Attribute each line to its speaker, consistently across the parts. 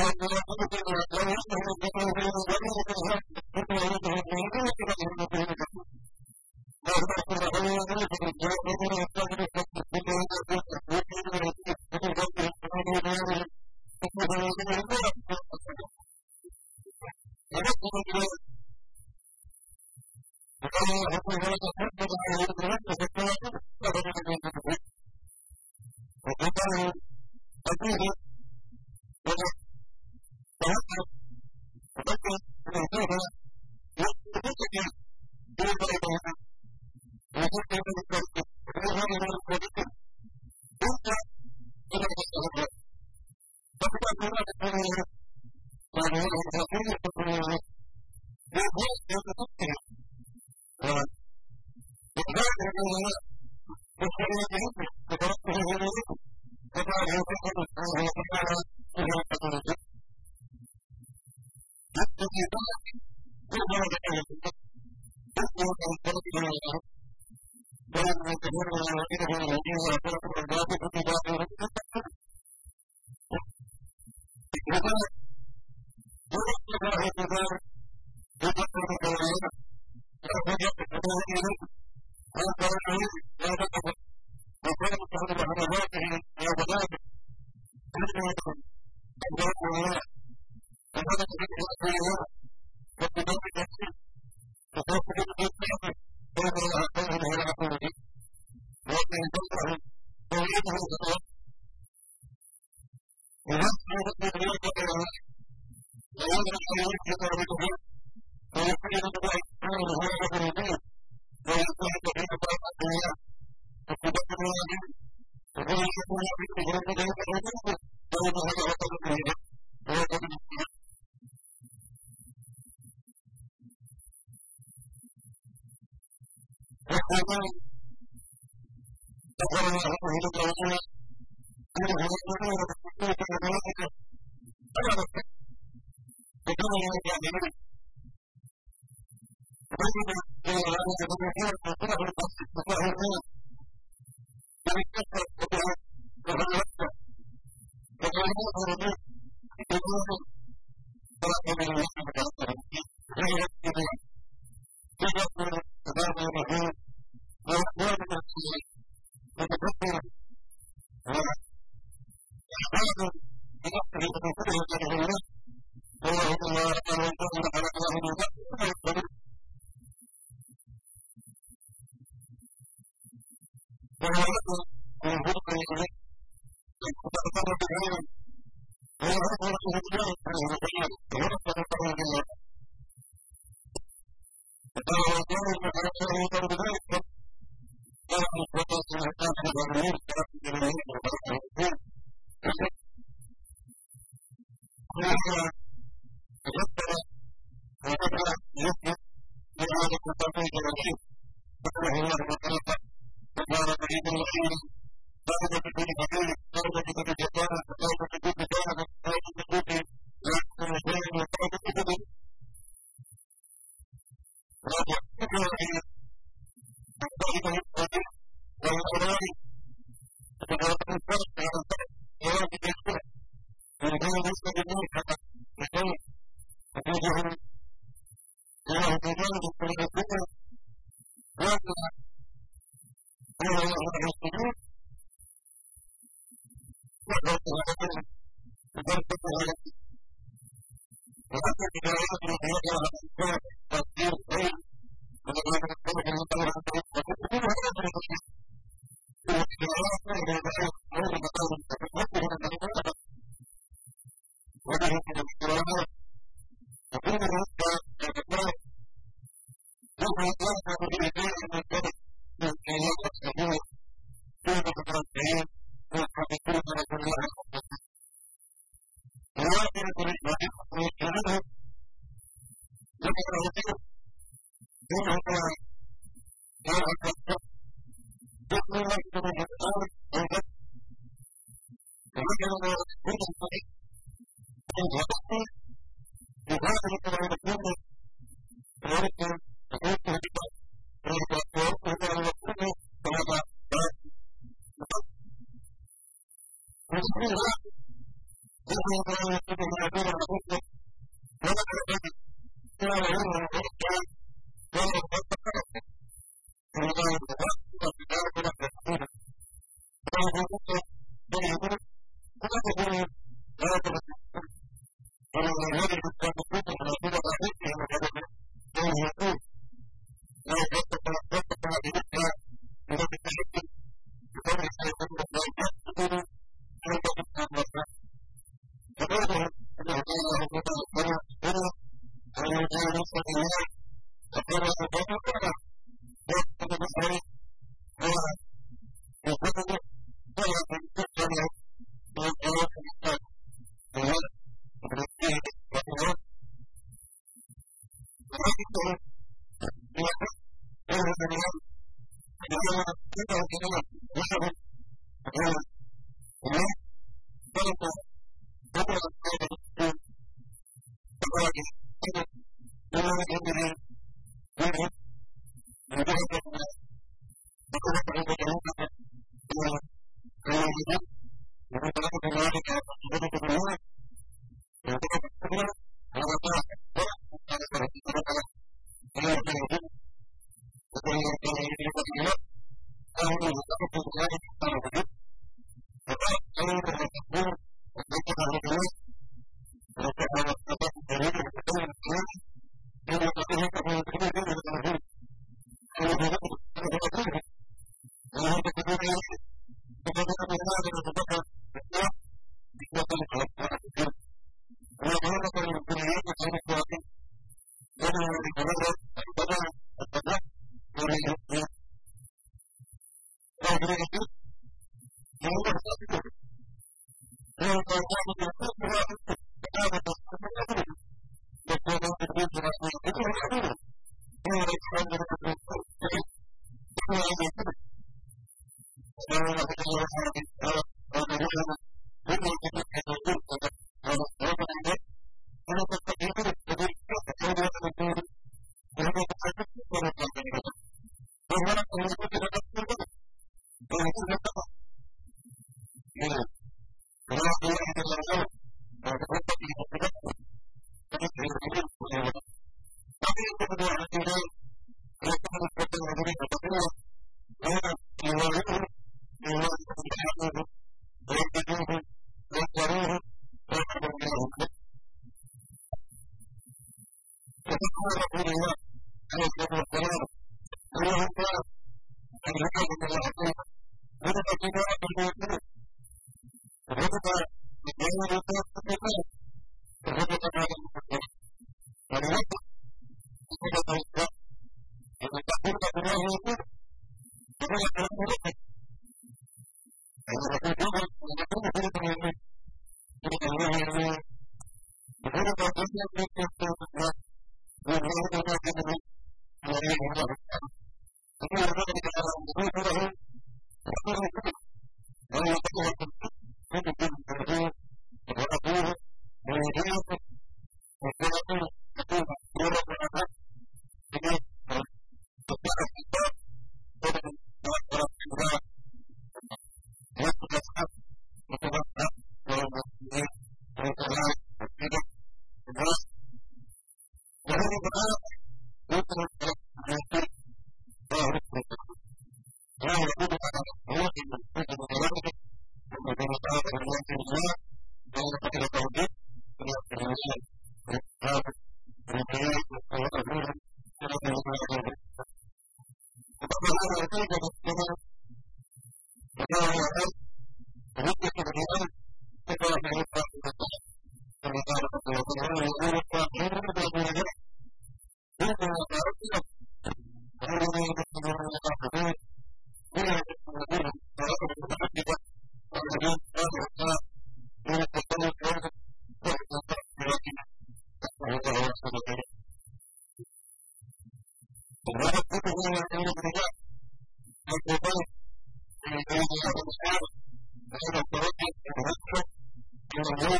Speaker 1: وأن يقول وأن يقول どうして? Thank you. Thank you. وهو تذكر وبدا يثبت بهذا التوحيد الرشيد ذكره الله بطريقه تبارك عيد الرحيم Thank you. Thank you. aim of the whole Thank you. will not Thank you.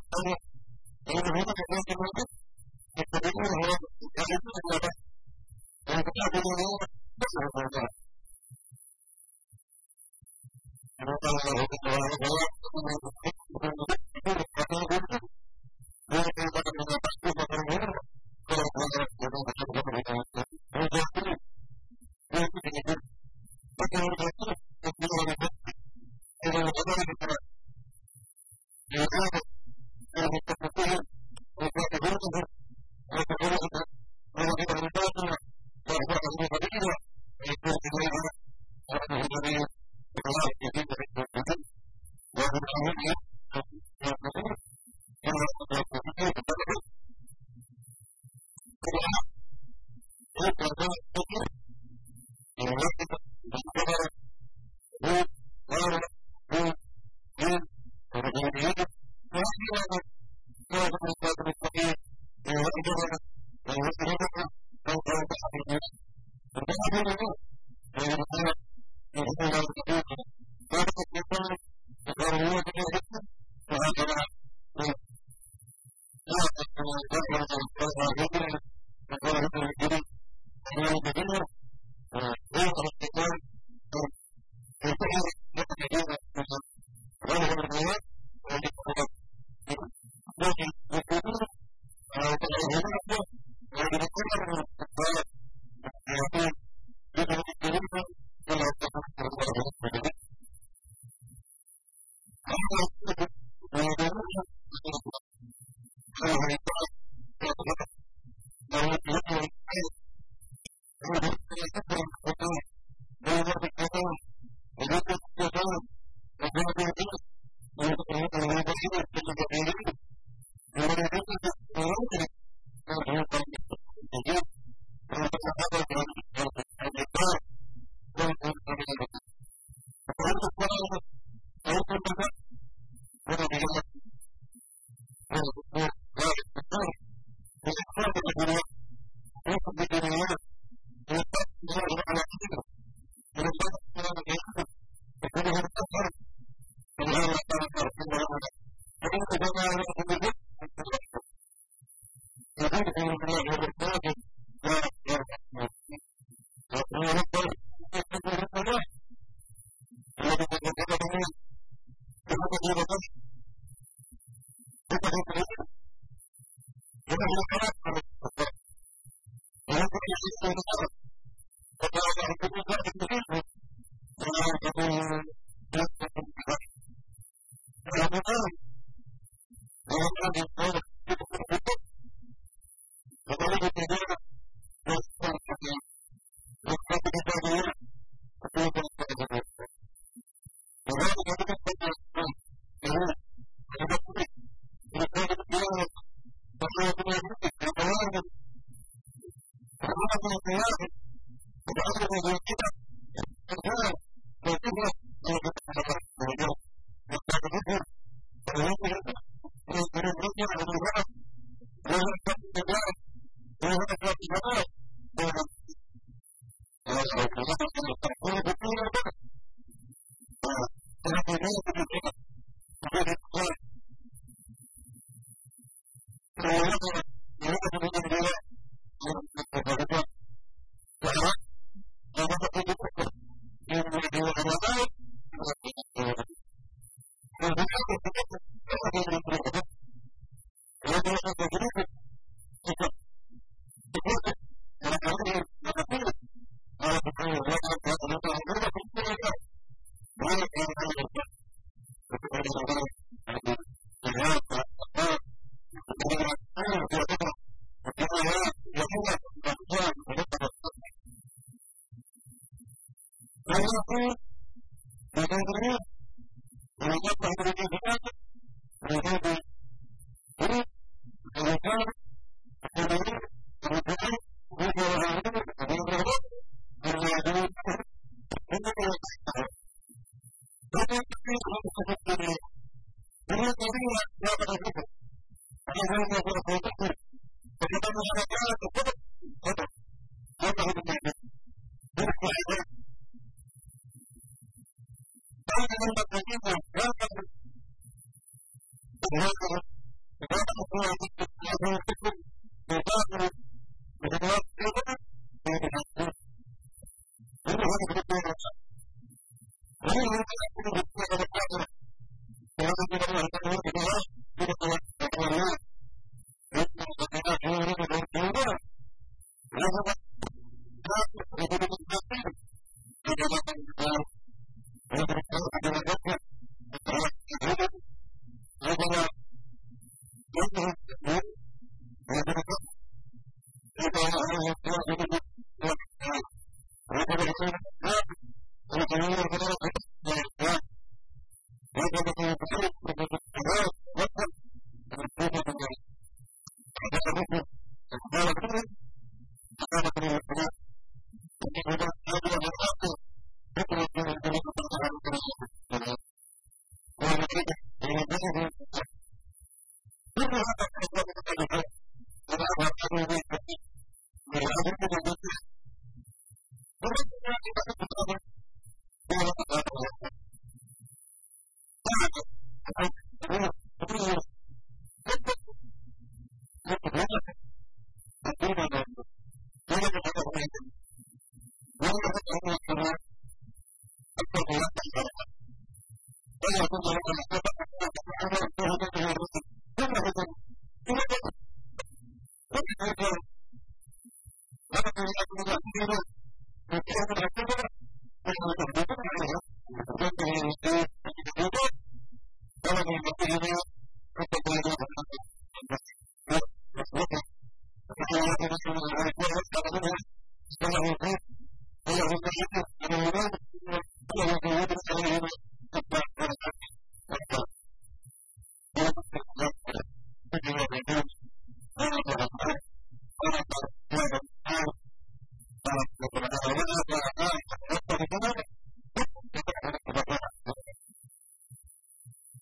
Speaker 1: Thank Thank you. You. Thank you. だから、今度は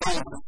Speaker 1: Jesus.